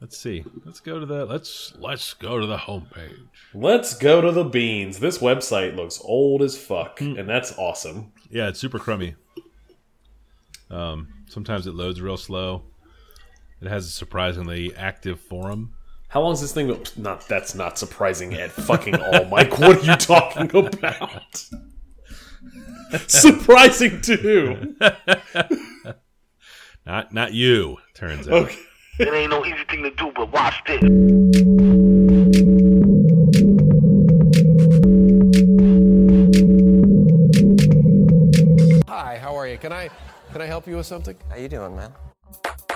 Let's see. Let's go to the let's let's go to the homepage. Let's go to the beans. This website looks old as fuck, Hmm. and that's awesome. Yeah, it's super crummy. Um, sometimes it loads real slow. It has a surprisingly active forum. How long is this thing? Not that's not surprising at fucking all, Mike. What are you talking about? surprising to who? Not not you, turns out. Okay. It ain't no easy thing to do, but watch this. Hi, how are you? Can I can I help you with something? How you doing, man?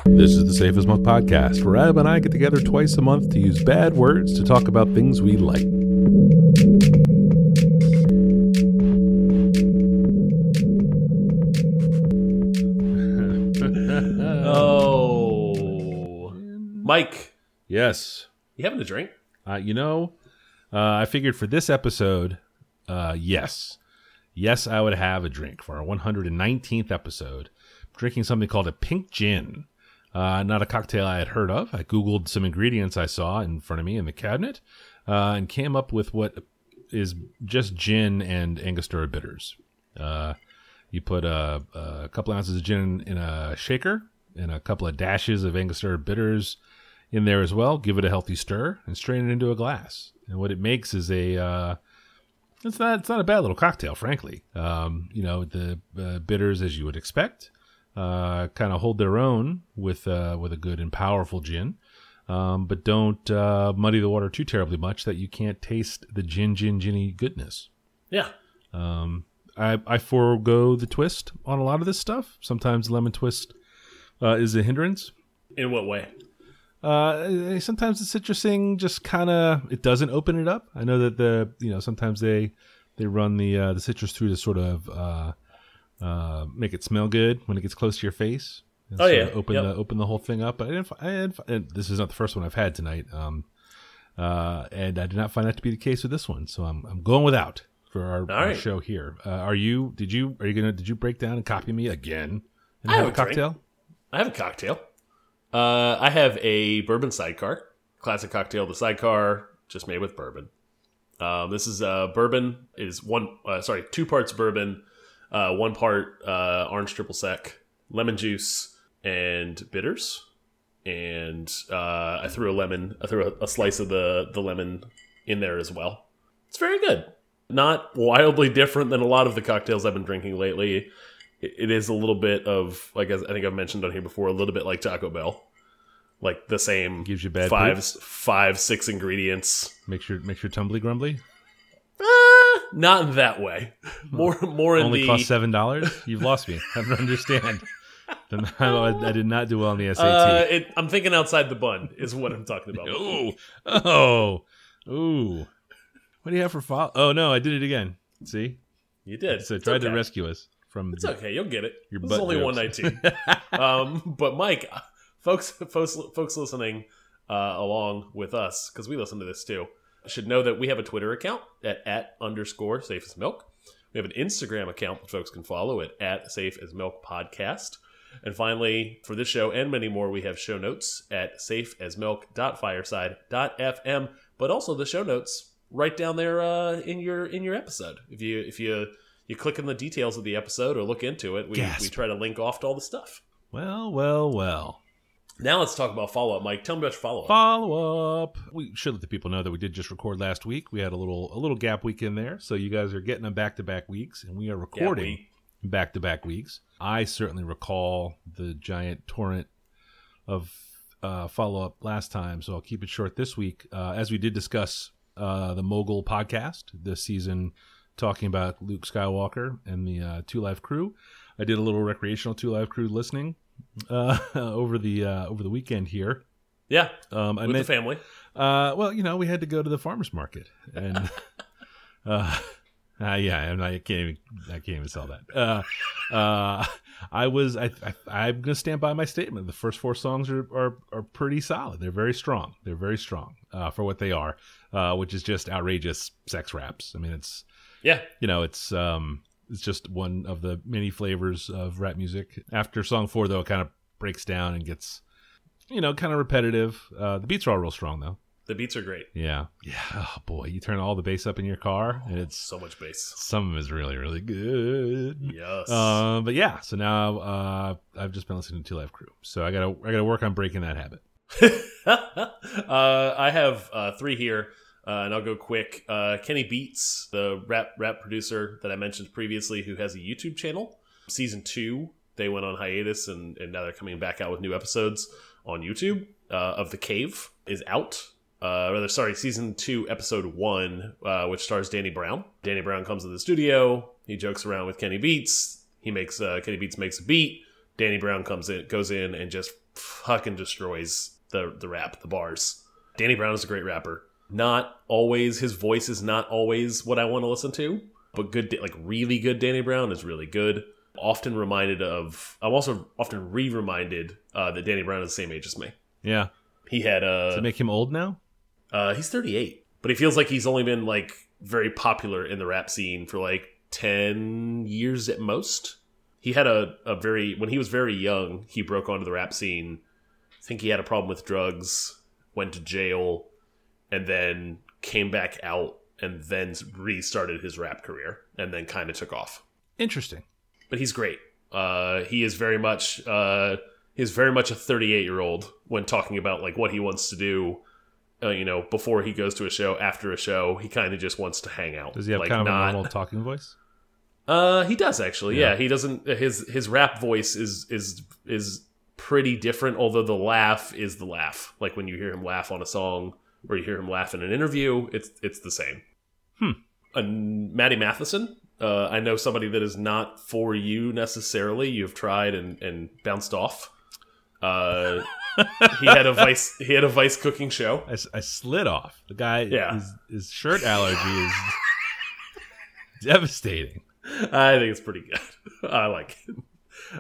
This is the Safe As Milk podcast, where Adam and I get together twice a month to use bad words to talk about things we like. Mike, Yes. you having a drink? Uh, you know, uh, I figured for this episode, uh, yes. Yes, I would have a drink for our 119th episode. Drinking something called a pink gin. Uh, not a cocktail I had heard of. I Googled some ingredients I saw in front of me in the cabinet uh, and came up with what is just gin and Angostura bitters. Uh, you put a, a couple ounces of gin in a shaker and a couple of dashes of Angostura bitters in there as well. Give it a healthy stir and strain it into a glass. And what it makes is a uh, it's not it's not a bad little cocktail, frankly. Um, you know the uh, bitters as you would expect, uh, kind of hold their own with uh, with a good and powerful gin, um, but don't uh, muddy the water too terribly much that you can't taste the gin gin ginny goodness. Yeah. Um, I, I forego the twist on a lot of this stuff. Sometimes lemon twist uh, is a hindrance. In what way? Uh, sometimes the citrusing just kind of it doesn't open it up. I know that the you know sometimes they they run the uh, the citrus through to sort of uh, uh, make it smell good when it gets close to your face. and Oh, yeah. open Yep. the open the whole thing up. But I didn't. I didn't and this is not the first one I've had tonight. Um, uh, and I did not find that to be the case with this one. So I'm I'm going without for our, our right. show here. Uh, are you? Did you? Are you gonna? Did you break down and copy me again? And I have a have a drink. cocktail. I have a cocktail. Uh, I have a bourbon sidecar, classic cocktail. The sidecar just made with bourbon. Um, this is uh, bourbon is one uh, sorry two parts bourbon, uh, one part uh, orange triple sec, lemon juice, and bitters. And uh, I threw a lemon. I threw a, a slice of the the lemon in there as well. It's very good. Not wildly different than a lot of the cocktails I've been drinking lately it it is a little bit of like as I think I've mentioned on here before, a little bit like Taco Bell, like the same Gives you bad five five six ingredients. Make sure make sure tumbly grumbly. Uh, not in that way. More more in the only the cost seven dollars. You've lost me. I don't understand. I, I did not do well on the SAT. uh, it, I'm thinking outside the bun is what I'm talking about. Ooh, oh, ooh. What do you have for follow? Oh no, I did it again. See, You did. so It's tried to rescue us from. It's okay. You'll get it. Your is only jokes. 119. um, but Mike, folks, folks, folks listening uh, along with us because we listen to this too should know that we have a Twitter account at at underscore safe as milk. We have an Instagram account that folks can follow at at safe as milk podcast. And finally, for this show and many more, we have show notes at safeasmilk.fireside.fm, but also the show notes right down there uh, in your in your episode. If you if you you click in the details of the episode or look into it, we, Gasp. we try to link off to all the stuff. Well, well, well. Now let's talk about follow up, Mike. Tell me about your follow up. Follow up. We should let the people know that we did just record last week. We had a little a little gap week in there, so you guys are getting them back to back weeks, and we are recording back to back weeks. I certainly recall the giant torrent of uh, follow up last time, so I'll keep it short this week. Uh, as we did discuss uh, the Mogul podcast this season, talking about Luke Skywalker and the uh, Two Live Crew, I did a little recreational Two Live Crew listening uh, over the uh, over the weekend here. Yeah, Um, I with the family. uh, well, you know, we had to go to the farmers market, and uh, uh, yeah, and I can't even I can't even sell that. Uh, uh, I was I, I I'm gonna stand by my statement. The first four songs are are, are pretty solid. They're very strong. They're very strong uh, for what they are, uh, which is just outrageous sex raps. I mean, it's Yeah, you know, it's um, it's just one of the many flavors of rap music. After song four, though, it kind of breaks down and gets you know, kind of repetitive. Uh, the beats are all real strong though. The beats are great. Yeah, yeah. Oh boy, you turn all the bass up in your car, and it's So much bass. some of them is really, really good. Yes. Uh, but yeah, so now uh, I've just been listening to Two Live Crew, so I gotta I gotta work on breaking that habit. uh, I have uh, three here, uh, and I'll go quick. Uh, Kenny Beats, the rap rap producer that I mentioned previously, who has a YouTube channel. Season two, they went on hiatus, and, and now they're coming back out with new episodes on YouTube. Uh, of the Cave is out. Uh, rather, sorry, season two, episode one, uh, which stars Danny Brown. Danny Brown comes to the studio. He jokes around with Kenny Beats. He makes uh, Kenny Beats makes a beat. Danny Brown comes in, goes in, and just fucking destroys the the rap, the bars. Danny Brown is a great rapper. Not always his voice is not always what I want to listen to, but good, like really good Danny Brown is really good. Often reminded of, I'm also often re-reminded uh, that Danny Brown is the same age as me. Yeah, He had a does it make him old now? uh, he's 38, but he feels like he's only been like very popular in the rap scene for like 10 years at most. He had a, a very, when he was very young, he broke onto the rap scene. I think he had a problem with drugs, went to jail, and then came back out and then restarted his rap career and then kind of took off. Interesting. But he's great. Uh, he is very much, uh, he's very much a 38 year old when talking about like what he wants to do uh, you know, before he goes to a show, after a show, he kind of just wants to hang out. Does he have like, kind of not, a normal talking voice? Uh, he does actually. Yeah. Yeah. he doesn't. His his rap voice is is is pretty different. Although the laugh is the laugh. Like when you hear him laugh on a song or you hear him laugh in an interview, it's it's the same. Hmm. And Matty Matheson. Uh, I know somebody that is not for you necessarily. You've tried and and bounced off. Uh, he had a vice. He had a vice cooking show. I slid off. The guy, Yeah. his, his shirt allergy is devastating. I think it's pretty good. I like it.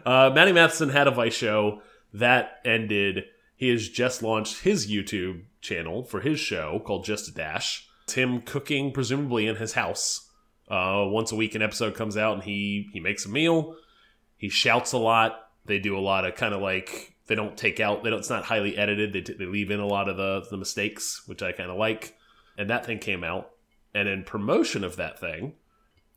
Uh, Matty Matheson had a Vice show that ended. He has just launched his YouTube channel for his show called Just a Dash. It's him cooking, presumably in his house. Uh, once a week, an episode comes out, and he he makes a meal. He shouts a lot. They do a lot of kind of like they don't take out. They don't. It's not highly edited. They, they leave in a lot of the the mistakes, which I kind of like. And that thing came out, and in promotion of that thing,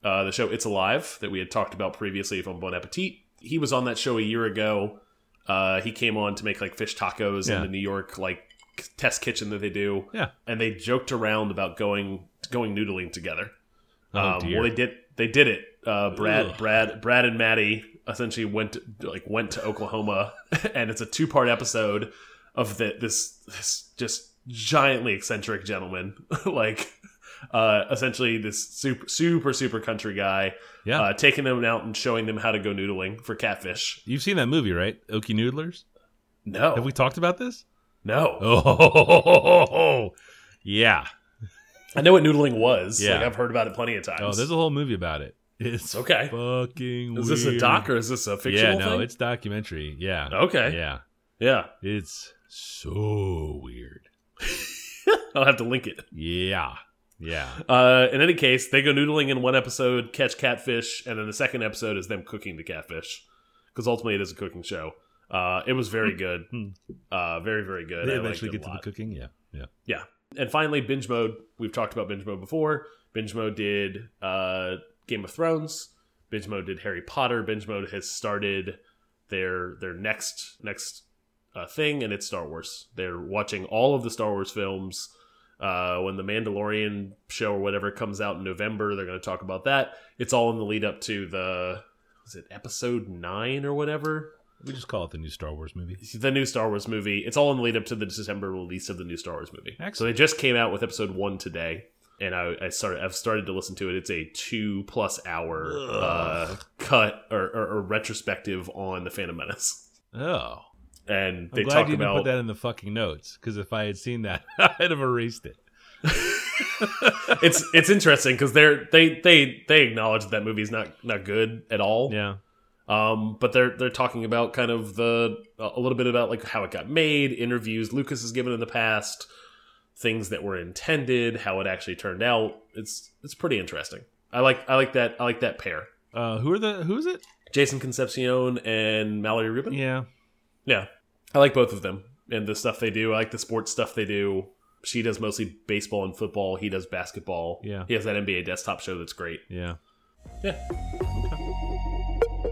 uh, the show It's Alive that we had talked about previously from Bon Appetit. He was on that show a year ago. Uh, he came on to make like fish tacos Yeah. in the New York like test kitchen that they do, Yeah. and they joked around about going going noodling together. Oh, um, well, they did. They did it. Uh, Brad, Ugh. Brad, Brad, and Matty essentially went to, like went to Oklahoma, and it's a two part episode of the, this this just giantly eccentric gentleman, like uh, essentially this super super super country guy, Yeah. uh, taking them out and showing them how to go noodling for catfish. You've seen that movie, right? Okie Noodlers? No, Have we talked about this? no, Oh, yeah. I know what noodling was. Yeah. like I've heard about it plenty of times. Oh, there's a whole movie about it. It's Okay. fucking is this a doc or is this a fictional Yeah, no, thing? it's documentary. Yeah. Okay. Yeah. yeah, It's so weird. I'll have to link it. Yeah. Yeah. Uh, in any case, they go noodling in one episode, catch catfish, and then the second episode is them cooking the catfish. Because ultimately, it is a cooking show. Uh, it was very good. Uh, very, very good. They I eventually get to the cooking. Yeah. Yeah. Yeah. And finally, binge mode. We've talked about binge mode before. Binge mode did uh, Game of Thrones. Binge mode did Harry Potter. Binge mode has started their their next next uh, thing, and it's Star Wars. They're watching all of the Star Wars films. Uh, when the Mandalorian show or whatever comes out in November, they're going to talk about that. It's all in the lead up to the was it episode nine or whatever We just call it the new Star Wars movie. the new Star Wars movie. It's all in the lead up to the December release of the new Star Wars movie. Excellent. So they just came out with episode one today, and I, I started. I've started to listen to it. It's a two plus hour uh, cut or, or, or retrospective on the Phantom Menace, Oh. And I'm they glad talk you about put that in the fucking notes because if I had seen that, I'd have erased it. it's it's interesting because they're they they they acknowledge that, that movie's not not good at all. Yeah. Um, but they're they're talking about kind of the a little bit about like how it got made, interviews Lucas has given in the past, things that were intended, how it actually turned out. It's it's pretty interesting. I like I like that I like that pair. Uh, who are the? Who is it? Jason Concepcion and Mallory Rubin. Yeah. Yeah. I like both of them. and the stuff they do. I like the sports stuff they do. She does mostly baseball and football. He does basketball. Yeah. He has that NBA desktop show that's great. Yeah. Yeah. Okay.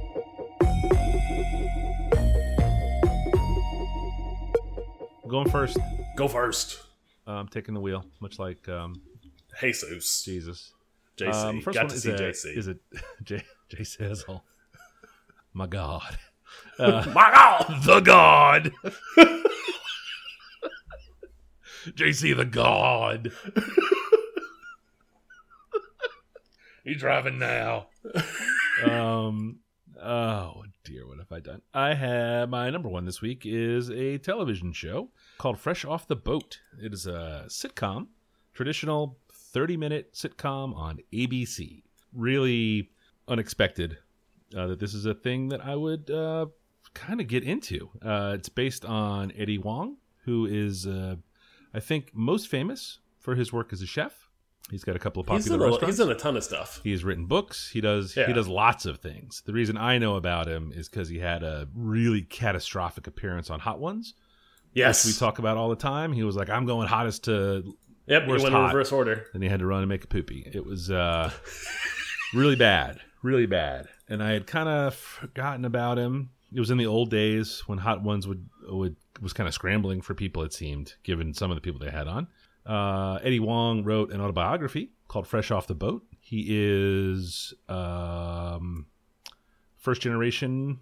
Going first. Go first. Uh, I'm taking the wheel, much like um, Jesus. Jesus. JC. Um, first Got one to is see a, JC. Is it J J Sizzle? My God. My God. the God. JC the God. He's driving now. um. Oh dear, what have I done? I have my number one this week is a television show called Fresh Off the Boat. It is a sitcom, traditional thirty-minute sitcom on ABC. Really unexpected uh, that this is a thing that I would uh, kind of get into. Uh, it's based on Eddie Huang, who is, uh, I think, most famous for his work as a chef. He's got a couple of He's popular in, a, restaurants. he's done a ton of stuff. He has written books. He does. He does lots of things. The reason I know about him is because he had a really catastrophic appearance on Hot Ones, Yes. which we talk about all the time. He was like, "I'm going hottest to," Yep. Worst went in hot. reverse order. and he had to run and make a poopy. It was uh, really bad, really bad. And I had kind of forgotten about him. It was in the old days when Hot Ones would would was kind of scrambling for people. It seemed, given some of the people they had on. Uh, Eddie Huang wrote an autobiography called "Fresh Off the Boat." He is um, first generation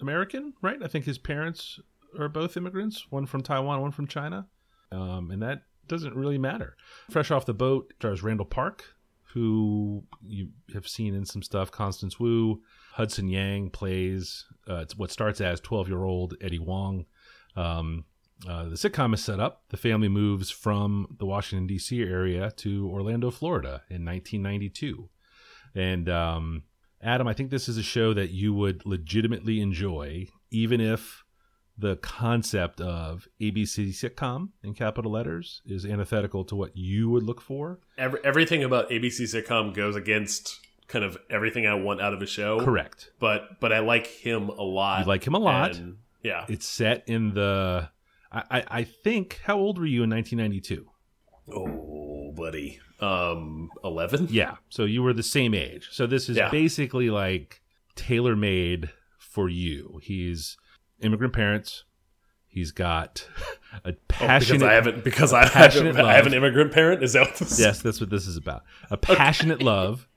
American, right? I think his parents are both immigrants, one from Taiwan, one from China, um, and that doesn't really matter. Fresh off the boat stars Randall Park, who you have seen in some stuff. Constance Wu, Hudson Yang plays uh, it's what starts as twelve-year-old Eddie Huang. Um, uh, the sitcom is set up. The family moves from the Washington D.C. area to Orlando, Florida, in 1992, and um, Adam, I think this is a show that you would legitimately enjoy, even if the concept of ABC sitcom in capital letters is antithetical to what you would look for. Every, everything about ABC sitcom goes against kind of everything I want out of a show. Correct. But but I like him a lot. You like him a lot. and- yeah. It's set in the. I, I, I think. How old were you in 1992? Oh, buddy. Um, eleven. Yeah. So you were the same age. So this is Yeah. basically like tailor made for you. He's immigrant parents. He's got a Oh, passionate. because I haven't because I haven't, I have an immigrant parent. Is that what this? Yes, that's what this is about. A passionate love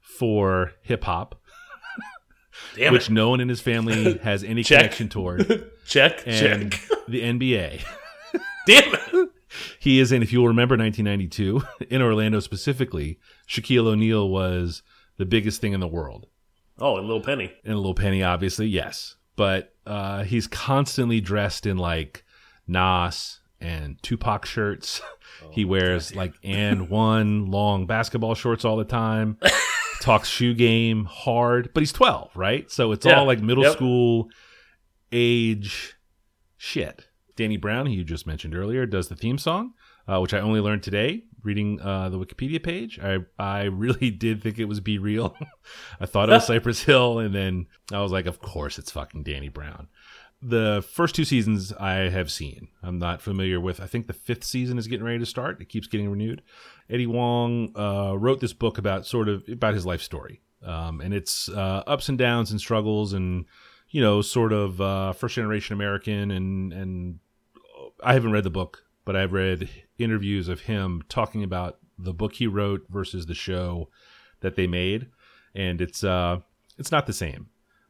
for hip hop, Damn which it. no one in his family has any Check. connection toward, Check. and check. the NBA. Damn it. He is in, if you'll remember 1992, in Orlando specifically, Shaquille O'Neal was the biggest thing in the world. Oh, and Little Penny. And Little Penny, obviously, yes. But uh, he's constantly dressed in like Nas and Tupac shirts. he wears like and one long basketball shorts all the time. Talks shoe game hard, but he's 12, right? So it's Yeah. all like middle Yep. school age shit. Danny Brown, who you just mentioned earlier, does the theme song, uh, which I only learned today reading uh, the Wikipedia page. I I really did think it was B-Real. I thought it was Cypress Hill, and then I was like, of course it's fucking Danny Brown. The first two seasons I have seen. I'm not familiar with. I think the fifth season is getting ready to start. It keeps getting renewed. Eddie Huang uh, wrote this book about sort of about his life story, um, and it's uh, ups and downs and struggles, and you know, sort of uh, first generation American, and and I haven't read the book, but I've read interviews of him talking about the book he wrote versus the show that they made, and it's uh, it's not the same.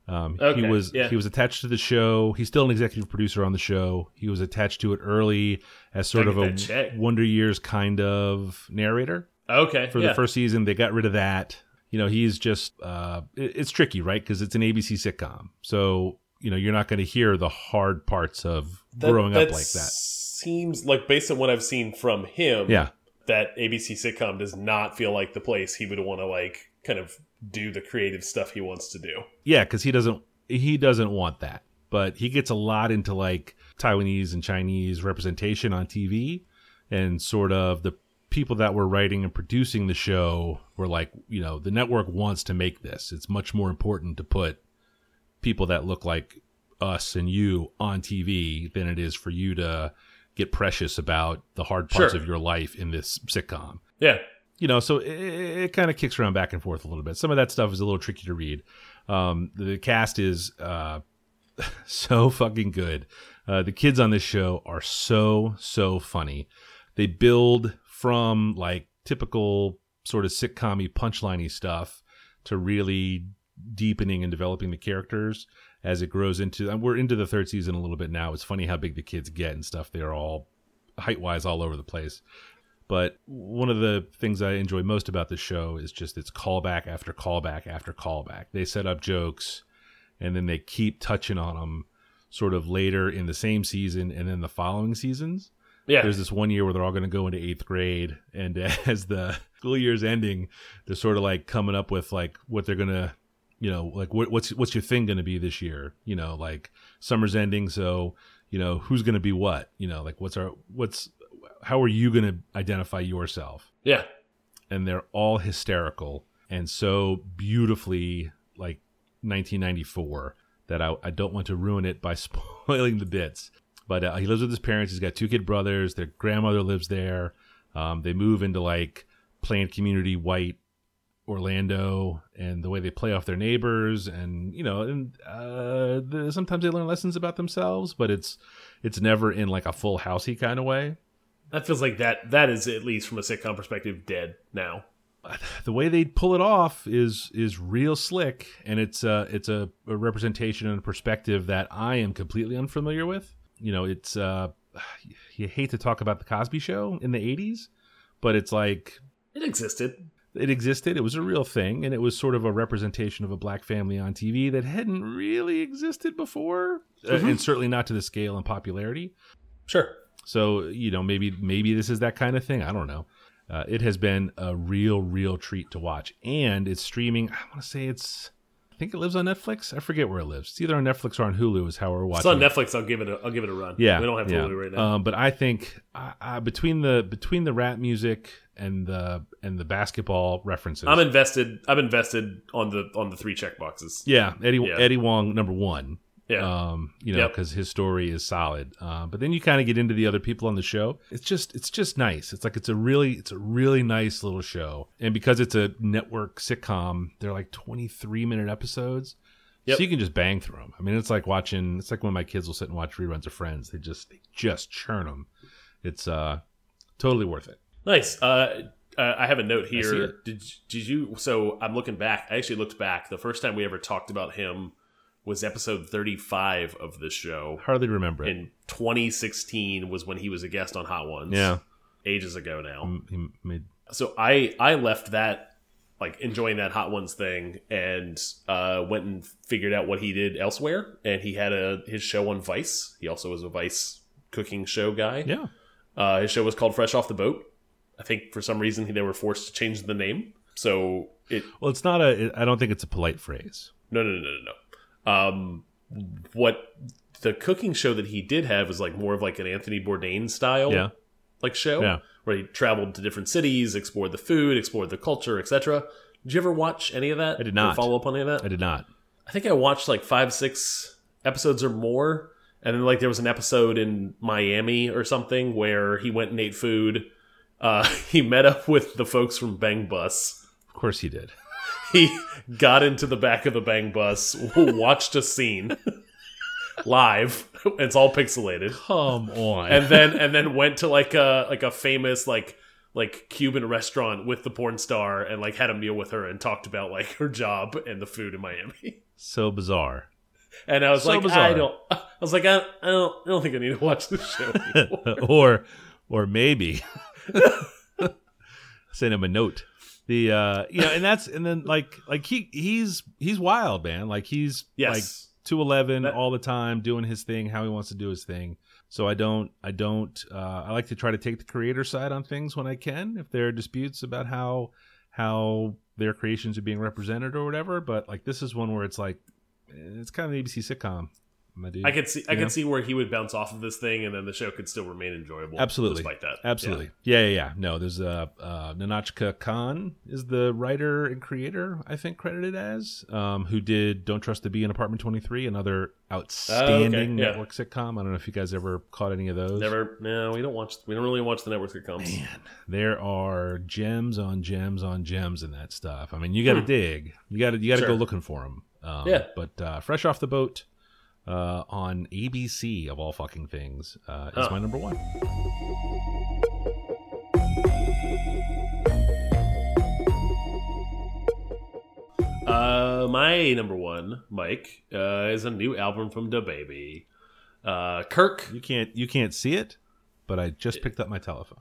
Um, he was yeah. he was attached to the show. He's still an executive producer on the show. He was attached to it early as sort of a check. Wonder Years kind of narrator Okay. for yeah. the first season. They got rid of that. You know, he's just uh, it- it's tricky, right? Because it's an ABC sitcom, so you know you're not going to hear the hard parts of That- growing up like that. Seems like based on what I've seen from him. Yeah, that ABC sitcom does not feel like the place he would want to like kind of do the creative stuff he wants to do. yeah, because he doesn't he doesn't want that, but he gets a lot into like Taiwanese and Chinese representation on TV, and sort of the people that were writing and producing the show were like, you know, the network wants to make this. It's much more important to put people that look like us and you on TV than it is for you to get precious about the hard parts Sure. of your life in this sitcom. Yeah. You know, so it, it kind of kicks around back and forth a little bit. Some of that stuff is a little tricky to read. Um, the cast is uh, so fucking good. Uh, the kids on this show are so so funny. They build from like typical sort of sitcom-y punchliney stuff to really deepening and developing the characters as it grows into. And we're into the third season a little bit now. It's funny how big the kids get and stuff. They're all height wise all over the place. But one of the things I enjoy most about this show is just its callback after callback after callback. They set up jokes and then they keep touching on them sort of later in the same season and then the following seasons. Yeah. There's this one year where they're all going to go into eighth grade, and as the school year's ending, they're sort of like coming up with like what they're gonna, you know, like what, what's what's your thing going to be this year? You know, like summer's ending, so you know who's going to be what? You know, like what's our what's how are you going to identify yourself? yeah. and they're all hysterical and so beautifully like 1994 that I, I don't want to ruin it by spoiling the bits. But uh, he lives with his parents. He's got two kid brothers. Their grandmother lives there. Um, they move into like planned community white Orlando, and the way they play off their neighbors, and you know, and uh, the, sometimes they learn lessons about themselves, but it's it's never in like a full housey kind of way. That feels like that that is at least from a sitcom perspective dead now. the way they pull it off is is real slick and it's uh it's a, a representation and a perspective that I am completely unfamiliar with. You know, it's uh you hate to talk about the Cosby show in the 80s, but it's like It existed. It existed. It was a real thing, and it was sort of a representation of a black family on TV that hadn't really existed before, uh, and certainly not to the scale and popularity. Sure. So you know, maybe maybe this is that kind of thing. I don't know. Uh, it has been a real, real treat to watch, and it's streaming. I want to say it's. I think it lives on Netflix. I forget where it lives. It's either on Netflix or on Hulu. Is how we're watching. It's on it. Netflix. I'll give it. A, I'll give it a run. Yeah, we don't have yeah. Hulu right now. Um, but I think uh, uh, between the between the rap music and the and the basketball references, I'm invested. I'm invested on the on the three check boxes. yeah, Eddie Yeah. Eddie Huang number one. Yeah. um, you know, Yep. because his story is solid. Uh, but then you kind of get into the other people on the show. It's just, it's just nice. It's like it's a really, it's a really nice little show. And because it's a network sitcom, they're like twenty three minute episodes, Yep. so you can just bang through them. I mean, it's like watching. It's like when my kids will sit and watch reruns of Friends. They just, they just churn them. It's uh, totally worth it. Nice. Uh, uh, I have a note here. Did did you? So I'm looking back. I actually looked back. The first time we ever talked about him was episode 35 of this show. Hardly remember it. In 2016 was when he was a guest on Hot Ones. yeah, ages ago now. He made so I I left that like enjoying that Hot Ones thing and uh, went and figured out what he did elsewhere. And he had a his show on Vice. He also was a Vice cooking show guy. yeah. Uh, his show was called Fresh Off the Boat. I think for some reason they were forced to change the name. So it Well, it's not a. I don't think it's a polite phrase. no no no no no. Um, what the cooking show that he did have was like more of like an Anthony Bourdain style Yeah, like show Yeah. where he traveled to different cities, explored the food, explored the culture, etc. Did you ever watch any of that? I did not. follow up on any of that. I did not. I think I watched like five, six episodes or more, and then like there was an episode in Miami or something where he went and ate food. Uh, he met up with the folks from Bang Bus. Of course he did. He got into the back of the Bang Bus, watched a scene live. It's all pixelated Come on. and then and then went to like a like a famous like like Cuban restaurant with the porn star and like had a meal with her and talked about like her job and the food in Miami. so bizarre. And I was So like, bizarre. I don't. I was like, I, I don't. I don't think I need to watch this show. or or maybe send him a note. The uh you know, and that's and then like like he he's he's wild, man. Like he's like two eleven all the time, doing his thing, how he wants to do his thing. So I don't I don't uh I like to try to take the creator side on things when I can, if there are disputes about how how their creations are being represented or whatever. But like this is one where it's like it's kind of an ABC sitcom. I could see I Yeah. could see where he would bounce off of this thing, and then the show could still remain enjoyable. Absolutely. despite that. Absolutely. Yeah, yeah, yeah. No, there's uh, uh Nahnatchka Khan is the writer and creator, I think credited as, um, who did Don't Trust the Bee in Apartment 23, another outstanding yeah. network sitcom. I don't know if you guys ever caught any of those. Never. No, we don't watch. We don't really watch the network sitcoms. Man, there are gems on gems on gems in that stuff. I mean, you got to dig. You got to you got to Hmm. Sure. go looking for them. Um, Yeah. But uh, fresh off the boat uh, on ABC of all fucking things uh, is Huh. my number one. Uh, my number one, Mike, uh, is a new album from Da Baby. Uh, Kirk. You can't you can't see it, but I just picked up my telephone.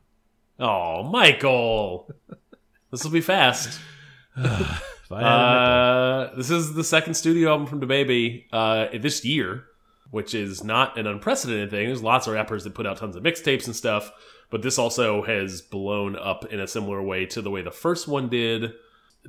Oh, Michael. this will be fast. Uh, this is the second studio album from DaBaby uh, this year, which is not an unprecedented thing. There's lots of rappers that put out tons of mixtapes and stuff, but this also has blown up in a similar way to the way the first one did.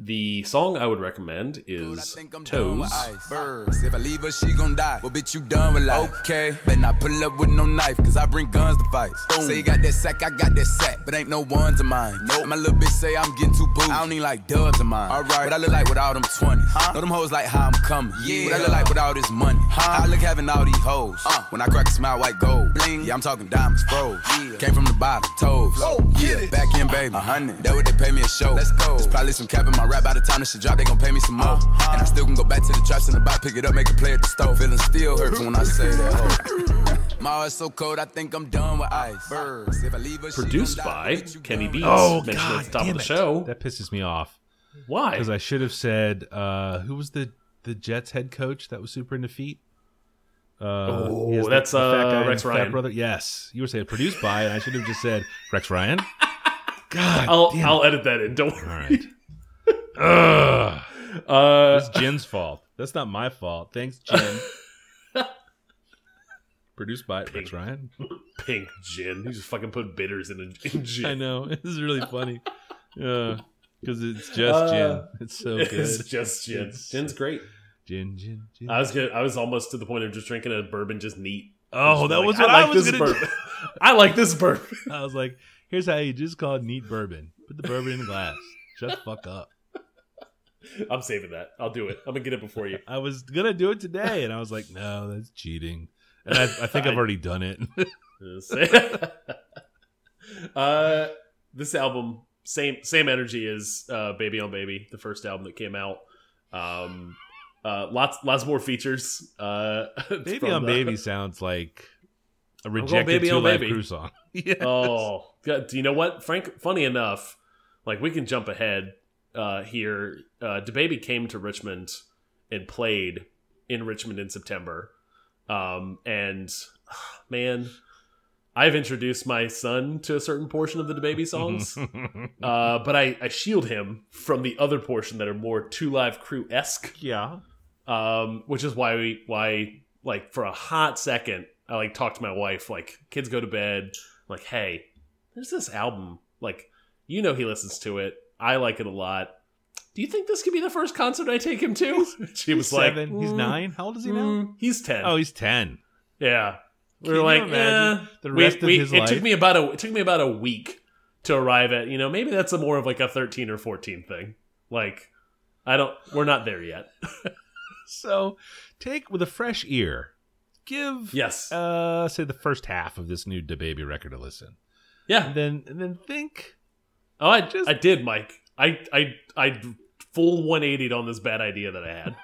The song I would recommend is Toes. Birds. If I leave her, she gon' die. Well, bitch, you done with life. Okay. Better not pull up with no knife, cause I bring guns to fight. Say you got that sack, I got that sack, but ain't no ones of mine. Nope. My little bitch say I'm getting too booed. I don't need like dubs of mine. Alright. What I look like with all them 20s. Huh? Know them hoes like how I'm coming. Yeah. What I look like with all this money. Huh? How I look having all these hoes. Uh. When I crack a smile, white gold. Bling. Yeah, I'm talking diamonds, froze. Yeah. Came from the bottom, toes. Oh, yeah. Back in, baby. A hundred. That what they pay me a show. Let's go. There's probably some cap in my rap. By the time this shit drop, they gon' pay me some more. And I still can go back to the traps in the back, pick it up, make a play at the stove. Feeling still hurt when I say that. Ho. My heart's so cold, I think I'm done with ice. Birds. If I leave her, Produced gon' die. by Kenny done Beats. oh mentioned god, at the top of the it. show. That pisses me off Why? because I should have said uh, who was the the Jets head coach that was super into feet. Uh, Oh, he has that's, fat uh, guy Rex Ryan. brother. Yes, you were saying produced by, and I should have just said Rex Ryan. God, I'll damn it. I'll edit that in. Don't worry. right. Ugh. Uh, That's Jin's fault. That's not my fault. Thanks, Jin. Produced by Rex Ryan. pink gin. You just fucking put bitters in a in gin. I know. This is really funny. Yeah. Because it's just Uh, gin. It's so good. It's just gin. It's- Gin's great. Gin, gin, gin. I was good. I was almost to the point of just drinking a bourbon just neat. oh, Just that like, was what I, like was this going to bourbon. I like this bourbon. I was like, here's how you just call it neat bourbon. Put the bourbon in the glass. Shut the fuck up. I'm saving that. I'll do it. I'm gonna get it before you. I was going to do it today, and I was like, no, that's cheating. And I, I think I've already done it. uh, this album, same same energy as uh, "Baby on Baby," the first album that came out. Um, uh, lots lots more features. Uh, Baby on the- Baby sounds like a rejected Baby on Baby. Crew song. yeah. Oh, God, do you know what, Frank? Funny enough, like we can jump ahead uh, here. Uh, DaBaby came to Richmond and played in Richmond in September, um, and man, I've introduced my son to a certain portion of the DaBaby songs, uh, but I, I shield him from the other portion that are more Two Live Crew esque yeah. um, which is why we why like for a hot second I like talked to my wife like kids go to bed like hey there's this album like you know he listens to it I like it a lot do you think this could be the first concert I take him to she was like Seven. He's "Mm, nine. How old is he now? mm." he's ten Oh, he's ten. yeah we Can were you like eh. the We- rest of we- his it life? took me about a it took me about a week to arrive at you know maybe that's a more of like a 13 or 14 thing like I don't we're not there yet So take with a fresh ear. Give yes uh say the first half of this new DaBaby record a listen. yeah And then and then think Oh, I Just- I did, Mike. I I I full 180'd on this bad idea that I had.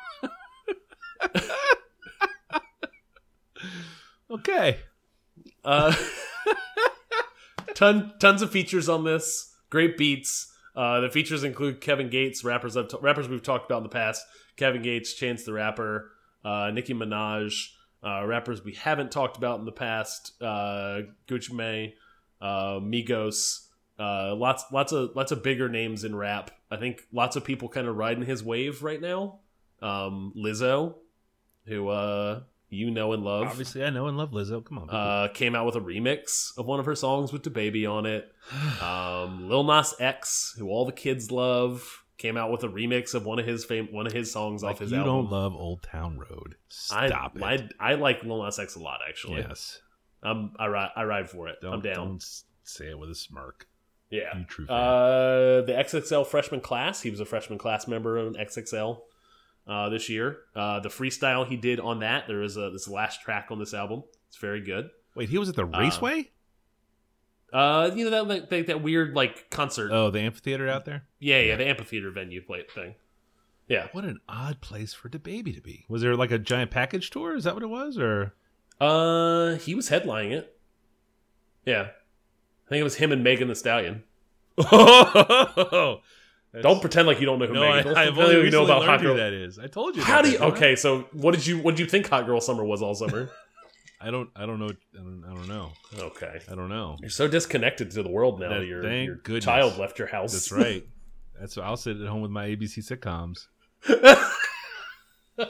okay. Uh, ton tons of features on this. Great beats. Uh, the features include Kevin Gates, rappers I've rappers we've talked about in the past. Kevin Gates, Chance the Rapper, uh, Nicki Minaj, uh, rappers we haven't talked about in the past. Uh, Gucci Mane, uh, Migos. Uh, lots lots of lots of bigger names in rap. I think lots of people kind of riding his wave right now. Um, Lizzo, who uh, you know and love. Obviously I know and love Lizzo. Come on. Uh, came out with a remix of one of her songs with the baby on it. Um, Lil Nas X, who all the kids love. came out with a remix of one of his fam- one of his songs Like off his you album. don't love Old Town Road. I, Stop it. I I like Lil Nas X a lot actually. yes. I'm I ride I ride for it. Don't, I'm down. Don't say it with a smirk. Yeah. You true fan. Uh, the XXL freshman class. He was a freshman class member of XXL uh, this year. Uh, the freestyle he did on that. There is a this last track on this album. It's very good. Wait, he was at the Raceway? Uh, you know that that, that weird like concert. oh, the amphitheater out there? yeah, yeah, the amphitheater venue play thing. Yeah. What an odd place for the baby to be. Was there like a giant package tour? Is that what it was? Or Uh, he was headlining it. Yeah, I think it was him and Megan Thee Stallion. oh, Don't pretend like you don't know who no, I, Megan. Don't I've only you know about Hot who Girl. that is. I told you. How do you? that. Okay, so what did you what did you think Hot Girl Summer was all summer? I don't. I don't know. I don't, I don't know. okay, I don't know. you're so disconnected to the world now. That- your your goodness. child left your house. That's right. That's I'll sit at home with my ABC sitcoms,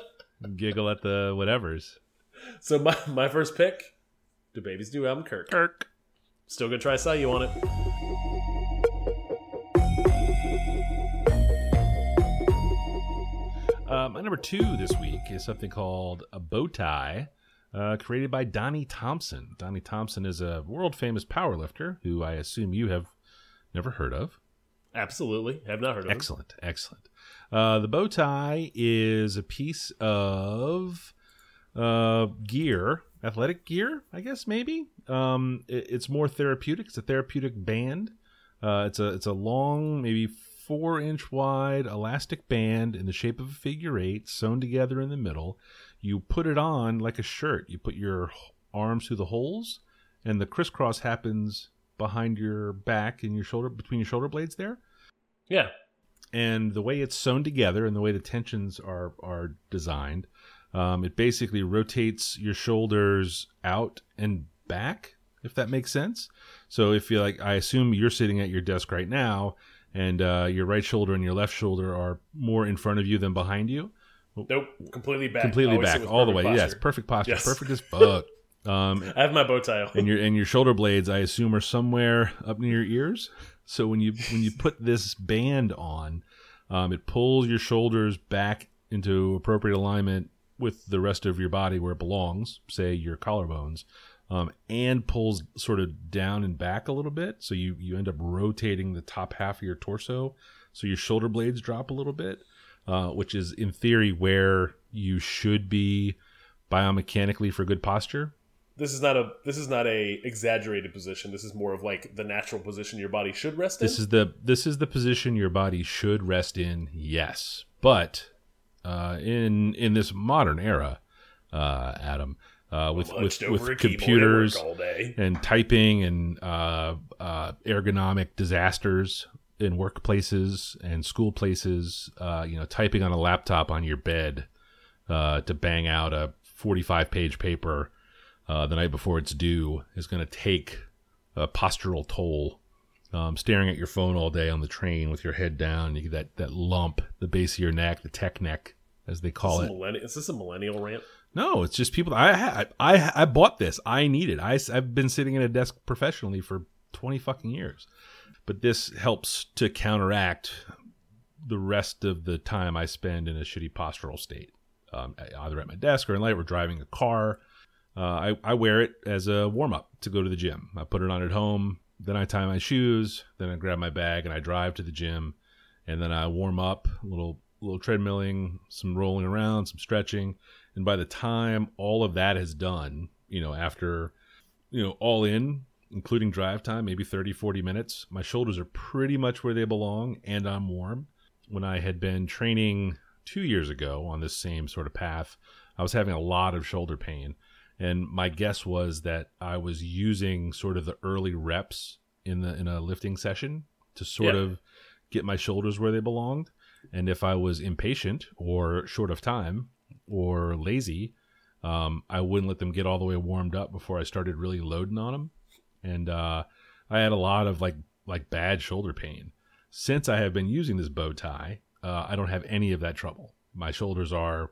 giggle at the whatevers. so my my first pick, the babies do album, Kirk. Kirk. Still gonna try to sell you on it. Uh, my number two this week is something called a bow tie, uh, created by Donnie Thompson. Donnie Thompson is a world famous powerlifter who I assume you have never heard of. Absolutely, have not heard of. Excellent, excellent. Uh, the bow tie is a piece of uh, gear, athletic gear, I guess maybe. Um, it- it's more therapeutic. It's a therapeutic band. Uh, it's a it's a long, maybe four inch wide elastic band in the shape of a figure eight, sewn together in the middle. You put it on like a shirt. You put your arms through the holes, and the crisscross happens behind your back and your shoulder between your shoulder blades there Yeah, and the way it's sewn together and the way the tensions are are designed, um, it basically rotates your shoulders out and back, if that makes sense. So if you like, I assume you're sitting at your desk right now, and uh, your right shoulder and your left shoulder are more in front of you than behind you. nope, completely back. Completely Always back, all the way. perfect Yes, perfect posture, Yes. perfect as fuck. Um, I have my bow tie on. and your and your shoulder blades i assume are somewhere up near your ears so when you when you put this band on um, it pulls your shoulders back into appropriate alignment with the rest of your body where it belongs say your collarbones um, and pulls sort of down and back a little bit so you you end up rotating the top half of your torso so your shoulder blades drop a little bit uh, which is in theory where you should be biomechanically for good posture This is not a this is not a exaggerated position. This is more of like the natural position your body should rest in. This is the this is the position your body should rest in. Yes, but uh, in in this modern era, uh, Adam, uh, with with, with a keyboard at computers all day. and typing and uh, uh, ergonomic disasters in workplaces and school places, uh, you know, typing on a laptop on your bed uh, to bang out a forty-five page paper uh, the night before it's due is going to take a postural toll um, staring at your phone all day on the train with your head down. You get that, that lump, the base of your neck, the tech neck, as they call Is, it. millenni- is this a millennial rant? No, it's just people. I I I, I bought this. I need it. I, I've been sitting at a desk professionally for twenty fucking years, but this helps to counteract the rest of the time I spend in a shitty postural state, um, either at my desk or in light. We're driving a car. Uh, I I wear it as a warm up to go to the gym. I put it on at home. Then I tie my shoes. Then I grab my bag and I drive to the gym, and then I warm up a little little treadmilling, some rolling around, some stretching. And by the time all of that is done you know after you know all in including drive time maybe 30 40 minutes my shoulders are pretty much where they belong and i'm warm. When i had been training two years ago on this same sort of path i was having a lot of shoulder pain. And my guess was that i was using sort of the early reps in the in a lifting session to sort Yeah. of get my shoulders where they belonged and if i was impatient or short of time or lazy, um, I wouldn't let them get all the way warmed up before I started really loading on them. And uh, I had a lot of like like bad shoulder pain. Since I have been using this bow tie, uh, I don't have any of that trouble. My shoulders are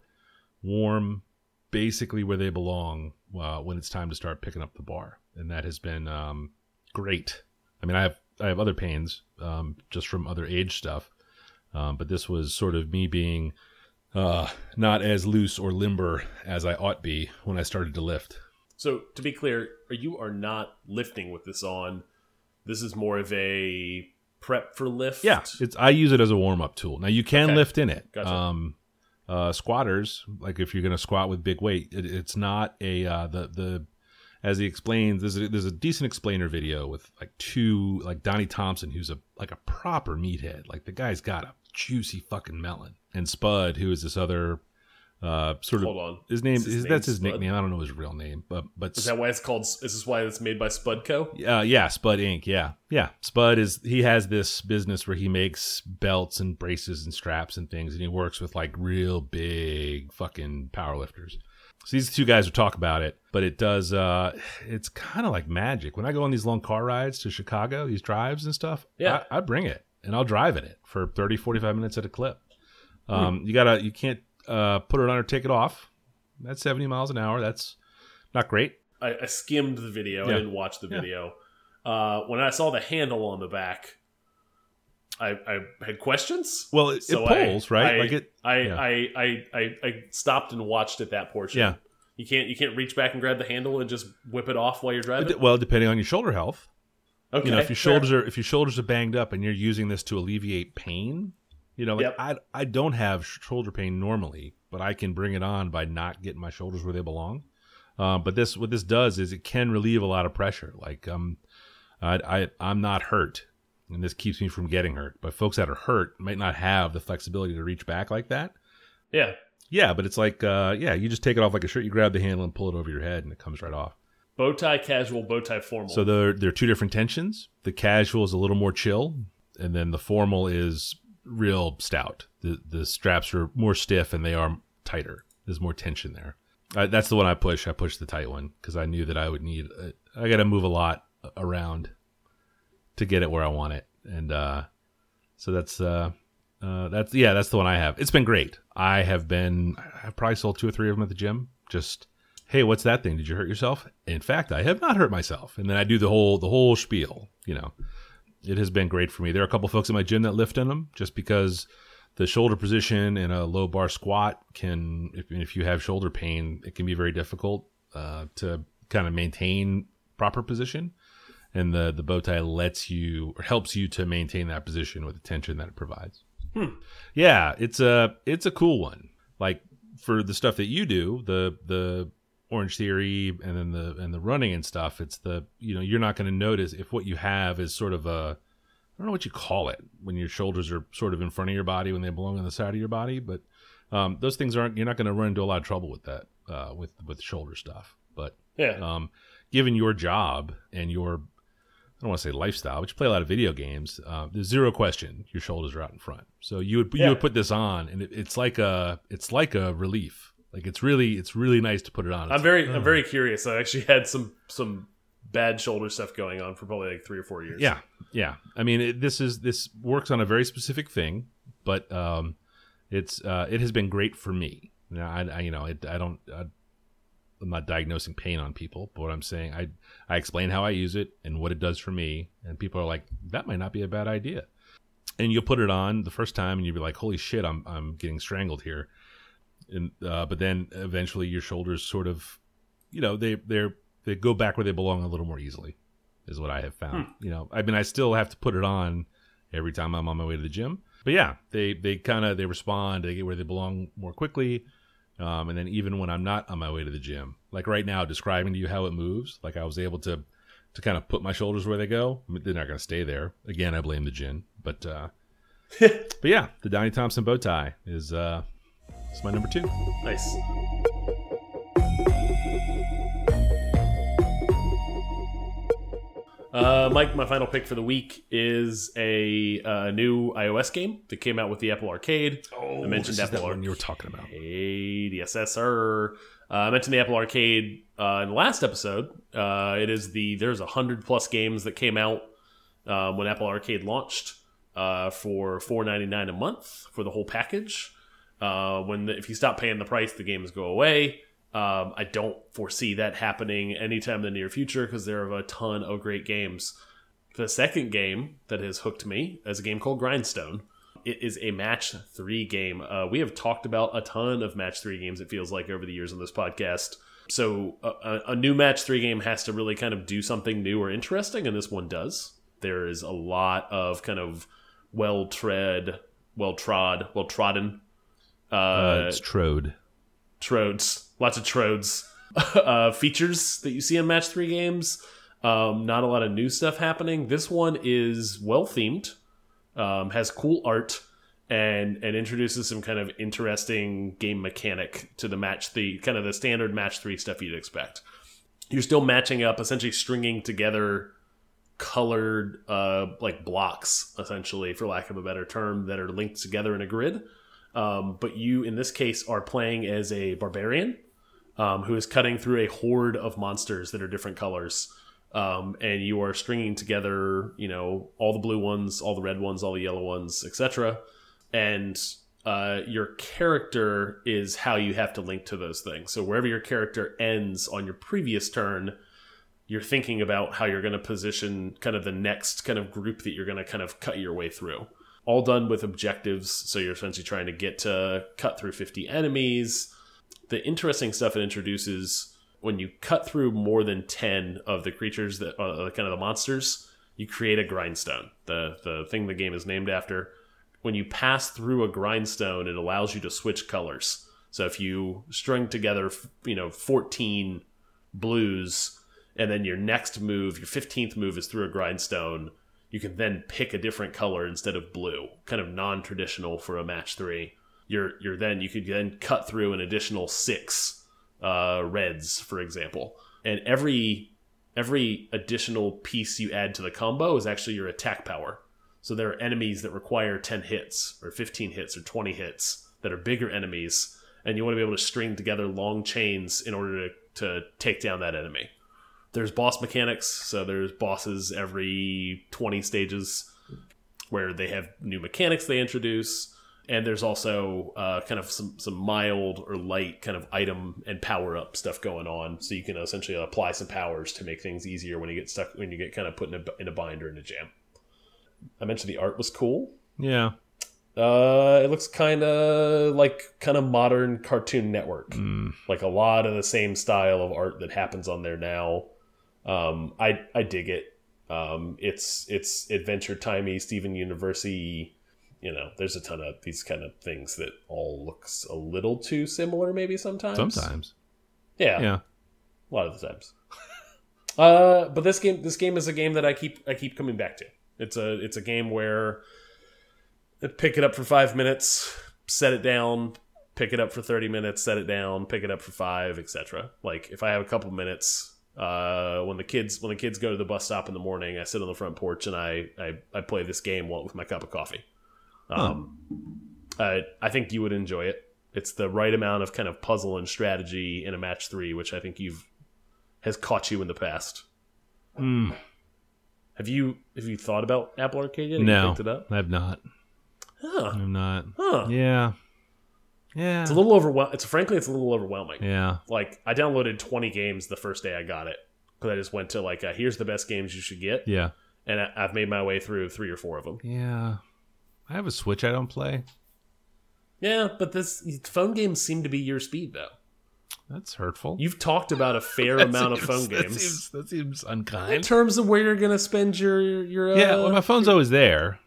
warm, basically where they belong uh, when it's time to start picking up the bar, and that has been um, great. I mean, I have I have other pains um, just from other age stuff, Um, but this was sort of me being uh, not as loose or limber as I ought be when I started to lift. So to be clear, you are not lifting with this on. This is more of a prep for lift. Yeah, it's I use it as a warm up tool. Now you can Okay. lift in it. Gotcha. Um, uh, squatters, like if you're going to squat with big weight, it, it's not a uh, the the as he explains. There's a, there's a decent explainer video with like two like Donnie Thompson, who's a like a proper meathead. Like the guy's got a juicy fucking melon, and Spud, who is this other uh sort of Hold on. his name Is his is name that's his Spud? nickname. I don't know his real name, but but Is that why it's called? Is this why it's made by Spudco? uh, yeah, Spud Inc. Yeah, yeah. Spud is he has this business where he makes belts and braces and straps and things, and he works with like real big fucking powerlifters. So these two guys will talk about it, but it does. uh It's kind of like magic. When I go on these long car rides to Chicago, these drives and stuff, Yeah. I, I bring it and I'll drive in it for 30, 45 minutes at a clip. Um, You gotta, you can't uh, put it on or take it off. That's seventy miles an hour. That's not great. I, I skimmed the video. Yeah. I didn't watch the Yeah. video. Uh, when I saw the handle on the back, I, I had questions. Well, it, So it I- pulls right. I, like it. I, yeah. I, I, I, I stopped and watched at that portion. Yeah. You can't you can't reach back and grab the handle and just whip it off while you're driving. Well, depending on your shoulder health, Okay. you know, if your fair. shoulders are if your shoulders are banged up and you're using this to alleviate pain, you know, like Yep. I I don't have shoulder pain normally, but I can bring it on by not getting my shoulders where they belong. Um, but this what this does is it can relieve a lot of pressure. Like um, I, I I'm not hurt, and this keeps me from getting hurt. But folks that are hurt might not have the flexibility to reach back like that. yeah. Yeah, but it's like uh, yeah, you just take it off like a shirt. You grab the handle and pull it over your head, and it comes right off. Bow tie casual, bow tie formal. So there, there are two different tensions. The casual is a little more chill, and then the formal is real stout. The the straps are more stiff and they are tighter. There's more tension there. Uh, that's the one I push. I push the tight one because I knew that I would need. uh, I got to move a lot around to get it where I want it, and uh, so that's uh, uh, that's yeah, that's the one I have. It's been great. I have been. I've probably sold two or three of them at the gym. Just hey, what's that thing? Did you hurt yourself? In fact, I have not hurt myself. And then I do the whole the whole spiel. You know, it has been great for me. There are a couple folks in my gym that lift in them just because the shoulder position in a low bar squat can, if, if you have shoulder pain, it can be very difficult uh, to kind of maintain proper position. And the the bow tie lets you or helps you to maintain that position with the tension that it provides. Yeah, it's a it's a cool one. Like for the stuff that you do, the the Orange Theory and then the and the running and stuff, it's the you know you're not going to notice if what you have is sort of a I don't know what you call it when your shoulders are sort of in front of your body when they belong on the side of your body, but um, those things aren't you're not going to run into a lot of trouble with that uh, with with shoulder stuff. But yeah. um, given your job and your I don't want to say lifestyle, but you play a lot of video games. Uh, there's zero question your shoulders are out in front. So you would you would put this on, and it, it's like a it's like a relief. Like it's really it's really nice to put it on. I'm It's- very I'm very curious. I actually had some some bad shoulder stuff going on for probably like three or four years. yeah yeah. I mean it, this is this works on a very specific thing, but um, it's uh, it has been great for me. Now I, I you know it, I don't. I, I'm not diagnosing pain on people, but what I'm saying, I I explain how I use it and what it does for me, and people are like, that might not be a bad idea. And you'll put it on the first time, and you'll be like, holy shit, I'm I'm getting strangled here. And uh, but then eventually your shoulders sort of, you know, they they're they go back where they belong a little more easily, is what I have found. You know, I mean, I still have to put it on every time I'm on my way to the gym, but yeah, they they kind of they respond, they get where they belong more quickly. Um, and then even when I'm not on my way to the gym, like right now, describing to you how it moves, like I was able to to kind of put my shoulders where they go. I mean, they're not going to stay there. Again, I blame the gin, but uh, but yeah, the Donnie Thompson bow tie is uh, is my number two. Nice. Uh, Mike, my final pick for the week is a uh, new iOS game that came out with the Apple Arcade. Oh, I mentioned Apple that one Arcade. you were talking about. Yes, sir. Uh, I mentioned the Apple Arcade uh, in the last episode. Uh, it is the there's a hundred plus games that came out uh, when Apple Arcade launched uh, for four ninety nine a month for the whole package. Uh, when the, if you stop paying the price, the games go away. Um, I don't foresee that happening anytime in the near future because there are a ton of great games. The second game that has hooked me is a game called Grindstone. it is a match three game. Uh, we have talked about a ton of match three games. It feels like over the years on this podcast. So a, a- new match three game has to really kind of do something new or interesting, and this one does. There is a lot of kind of well tread, well trod, well trodden Uh, uh, it's Trode. trodes, lots of trodes, uh, features that you see in match three games. Um, not a lot of new stuff happening. This one is well themed, um, has cool art, and and introduces some kind of interesting game mechanic to the match the kind of the standard match three stuff you'd expect. You're still matching up, essentially stringing together colored uh, like blocks, essentially, for lack of a better term, that are linked together in a grid. Um, but you, in this case, are playing as a barbarian um, who is cutting through a horde of monsters that are different colors. Um, and you are stringing together, you know, all the blue ones, all the red ones, all the yellow ones, etc. And uh, your character is how you have to link to those things. So wherever your character ends on your previous turn, you're thinking about how you're going to position kind of the next kind of group that you're going to kind of cut your way through. All done with objectives. So you're essentially trying to get to cut through 50 enemies. The interesting stuff it introduces when you cut through more than 10 of the creatures that uh, kind of the monsters, you create a grindstone. The the thing the game is named after. When you pass through a grindstone, it allows you to switch colors. So if you string together, you know, 14 blues and then your next move, your 15th move is through a grindstone, you can then pick a different color instead of blue, kind of non-traditional for a match 3. You're you're then you could then cut through an additional 6 uh, reds, for example. And every every additional piece you add to the combo is actually your attack power. So there are enemies that require 10 hits or 15 hits or 20 hits that are bigger enemies, and you want to be able to string together long chains in order to, to take down that enemy. There's boss mechanics, so there's bosses every 20 stages where they have new mechanics they introduce. And there's also uh, kind of some, some mild or light kind of item and power up stuff going on, so you can essentially apply some powers to make things easier when you get stuck when you get kind of put in a, in a bind or in a jam. I mentioned the art was cool. Yeah. Uh, it looks kind of like kind of modern Cartoon Network, like a lot of the same style of art that happens on there now. Um, I I dig it. Um, it's it's Adventure Timey, Steven University. You know, there's a ton of these kind of things that all looks a little too similar, maybe sometimes. Sometimes. yeah, Yeah. a lot of the times. uh, but this game, this game is a game that I keep I keep coming back to. It's a it's a game where I pick it up for five minutes, set it down, pick it up for thirty minutes, set it down, pick it up for five, etc. Like if I have a couple minutes, uh, when the kids when the kids go to the bus stop in the morning, I sit on the front porch and I I, I play this game while- with my cup of coffee. Um, I I think you would enjoy it. It's the right amount of kind of puzzle and strategy in a match three, which I think you've has caught you in the past. Mm, Have you have you thought about Apple Arcade yet? Have no, picked it up. I have not. Huh. I'm not. Huh. Yeah. Yeah. It's a little overwhelming. It's frankly, it's a little overwhelming. yeah. Like I downloaded 20 games the first day I got it because I just went to like, uh, here's the best games you should get, Yeah. and I, I've made my way through three or four of them. Yeah. I have a Switch I don't play. Yeah, but this phone games seem to be your speed though. That's hurtful. You've talked about a fair amount of phone that games seems, that seems unkind. in terms of where you're gonna spend your your uh, yeah, well, my phone's always there.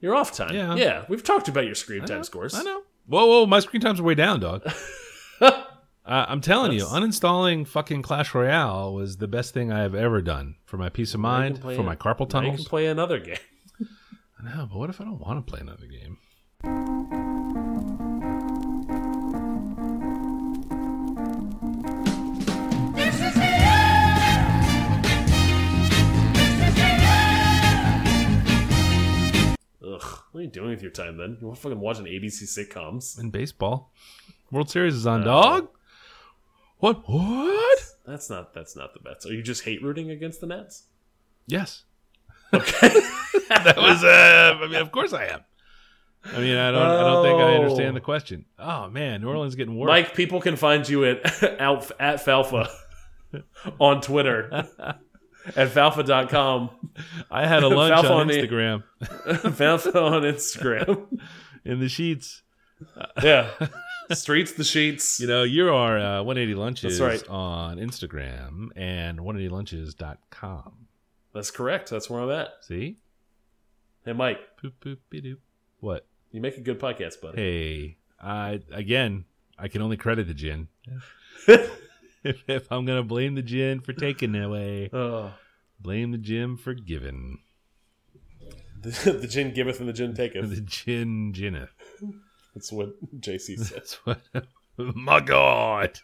your off time. Yeah. yeah, we've talked about your screen time scores. I know. Whoa, whoa, my screen times are way down, dog. uh, I'm telling you, uninstalling fucking Clash Royale was the best thing I have ever done for my peace of mind, for my carpal now You tunnels. can play another game. I know, but what if I don't want to play another game? Ugh, what are you doing with your time then? You want fucking watching ABC sitcoms? In baseball, World Series is on, Uh, dog. What? What? That's not that's not the bets. Are you just hate rooting against the Nets? Yes, Okay. that was. Uh, I mean, of course I am. I mean, I don't. I don't think I Oh. understand the question. Oh man, New Orleans is getting worse. Mike, people can find you at at Falfa on Twitter at falfa.com. I had a lunch on on the- Instagram. Falfa on Instagram. in the sheets. Yeah. Streets, the sheets. You know, you're our uh, 180 Lunches That's right. on Instagram and 180lunches.com. That's correct. That's where I'm at. See? Hey, Mike, Boop, boop. What? you make a good podcast, buddy. Hey, I again, I can only credit the gin. if, if I'm gonna blame the gin for taking it away, blame the gin for giving. The, the gin giveth and the gin taketh. The gin ginneth. That's what JC said. That's what. My God.